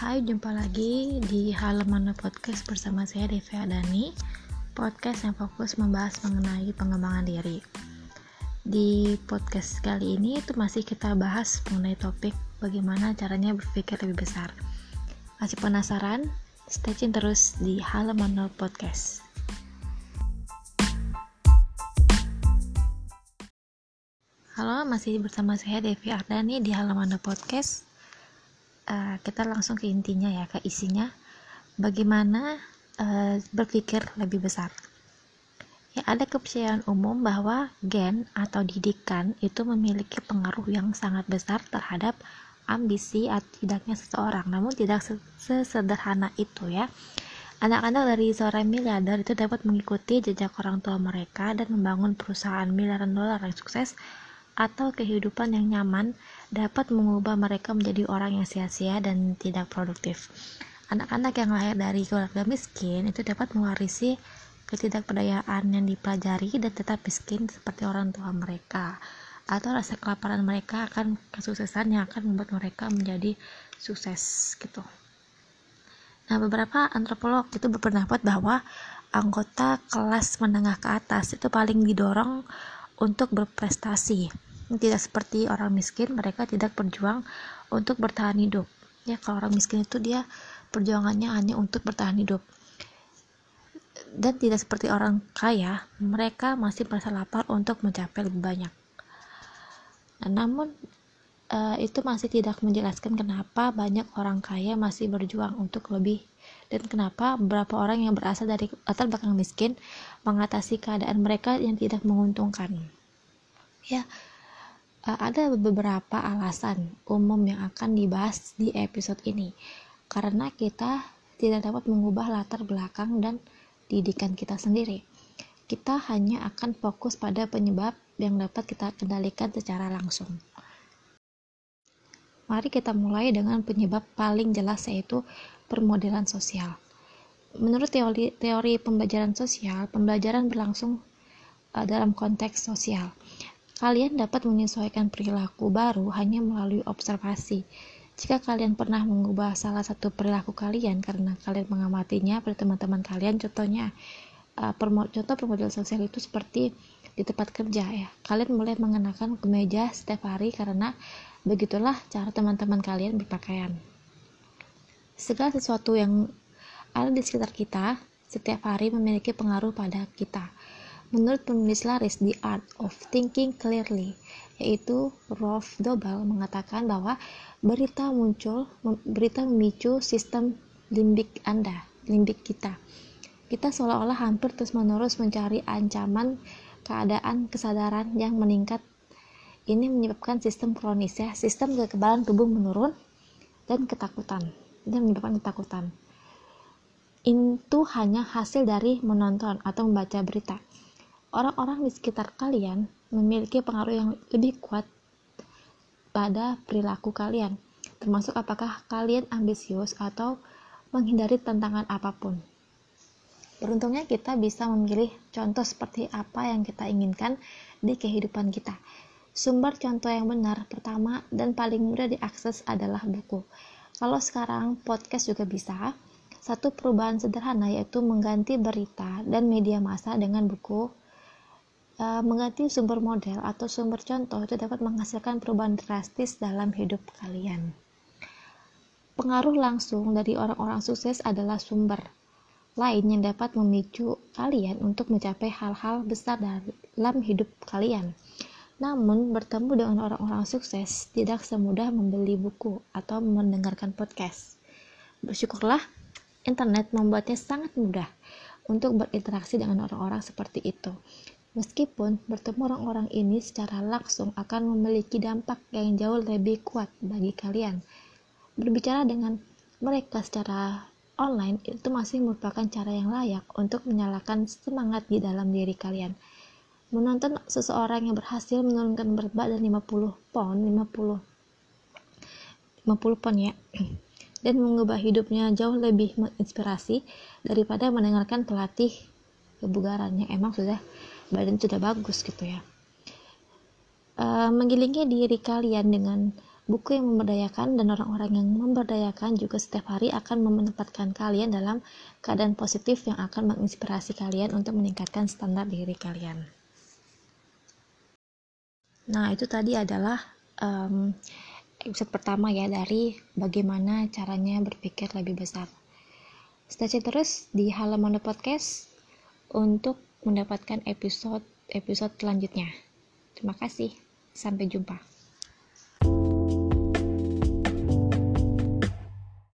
hai, jumpa lagi di halaman podcast bersama saya Devi Adani. Podcast yang fokus membahas mengenai pengembangan diri. Di podcast kali ini itu masih kita bahas mengenai topik bagaimana caranya berpikir lebih besar. Masih penasaran? Stay tune terus di halaman podcast. Halo, masih bersama saya Devi Ardani di halaman podcast uh, kita langsung ke intinya ya ke isinya. Bagaimana uh, berpikir lebih besar? Ya ada kepercayaan umum bahwa gen atau didikan itu memiliki pengaruh yang sangat besar terhadap ambisi atau tidaknya seseorang. Namun tidak sesederhana itu ya. Anak-anak dari seorang miliarder itu dapat mengikuti jejak orang tua mereka dan membangun perusahaan miliaran dolar yang sukses atau kehidupan yang nyaman dapat mengubah mereka menjadi orang yang sia-sia dan tidak produktif. Anak-anak yang lahir dari keluarga miskin itu dapat mewarisi ketidakberdayaan yang dipelajari dan tetap miskin seperti orang tua mereka atau rasa kelaparan mereka akan kesuksesan yang akan membuat mereka menjadi sukses gitu. Nah, beberapa antropolog itu berpendapat bahwa anggota kelas menengah ke atas itu paling didorong untuk berprestasi tidak seperti orang miskin mereka tidak berjuang untuk bertahan hidup. Ya kalau orang miskin itu dia perjuangannya hanya untuk bertahan hidup. Dan tidak seperti orang kaya mereka masih merasa lapar untuk mencapai lebih banyak. Nah, namun uh, itu masih tidak menjelaskan kenapa banyak orang kaya masih berjuang untuk lebih. Dan kenapa beberapa orang yang berasal dari latar belakang miskin mengatasi keadaan mereka yang tidak menguntungkan. Ya ada beberapa alasan umum yang akan dibahas di episode ini. Karena kita tidak dapat mengubah latar belakang dan didikan kita sendiri. Kita hanya akan fokus pada penyebab yang dapat kita kendalikan secara langsung. Mari kita mulai dengan penyebab paling jelas yaitu permodelan sosial. Menurut teori teori pembelajaran sosial pembelajaran berlangsung uh, dalam konteks sosial Kalian dapat menyesuaikan perilaku baru hanya melalui observasi. Jika kalian pernah mengubah salah satu perilaku kalian karena kalian mengamatinya pada teman-teman kalian, contohnya permo contoh permodalan sosial itu seperti di tempat kerja ya. Kalian mulai mengenakan kemeja setiap hari karena begitulah cara teman-teman kalian berpakaian. Segala sesuatu yang ada di sekitar kita setiap hari memiliki pengaruh pada kita. Menurut penulis laris The Art of Thinking Clearly, yaitu Rolf Dobel mengatakan bahwa berita muncul, berita memicu sistem limbik Anda, limbik kita. Kita seolah-olah hampir terus-menerus mencari ancaman keadaan kesadaran yang meningkat. Ini menyebabkan sistem kronis ya, sistem kekebalan tubuh menurun dan ketakutan. Dan menyebabkan ketakutan. Itu hanya hasil dari menonton atau membaca berita orang-orang di sekitar kalian memiliki pengaruh yang lebih kuat pada perilaku kalian, termasuk apakah kalian ambisius atau menghindari tantangan apa pun. Beruntungnya kita bisa memilih contoh seperti apa yang kita inginkan di kehidupan kita. Sumber contoh yang benar pertama dan paling mudah diakses adalah buku. Kalau sekarang podcast juga bisa, satu perubahan sederhana yaitu mengganti berita dan media massa dengan buku uh, mengganti sumber model atau sumber contoh itu dapat menghasilkan perubahan drastis dalam hidup kalian. Pengaruh langsung dari orang-orang sukses adalah sumber lain yang dapat memicu kalian untuk mencapai hal-hal besar dalam hidup kalian. Namun, bertemu dengan orang-orang sukses tidak semudah membeli buku atau mendengarkan podcast. Bersyukurlah, internet membuatnya sangat mudah untuk berinteraksi dengan orang-orang seperti itu. Meskipun bertemu orang-orang ini secara langsung akan memiliki dampak yang jauh lebih kuat bagi kalian. Berbicara dengan mereka secara online itu masih merupakan cara yang layak untuk menyalakan semangat di dalam diri kalian. Menonton seseorang yang berhasil menurunkan berat badan 50 pound, 50 50 pound ya. Dan mengubah hidupnya jauh lebih menginspirasi daripada mendengarkan pelatih kebugarannya emang sudah badan sudah bagus gitu ya e, menggilingi diri kalian dengan buku yang memberdayakan dan orang-orang yang memberdayakan juga setiap hari akan menempatkan kalian dalam keadaan positif yang akan menginspirasi kalian untuk meningkatkan standar diri kalian. Nah, itu tadi adalah um, episode pertama ya dari bagaimana caranya berpikir lebih besar. Stay terus di halaman podcast untuk mendapatkan episode episode selanjutnya. Terima kasih. Sampai jumpa.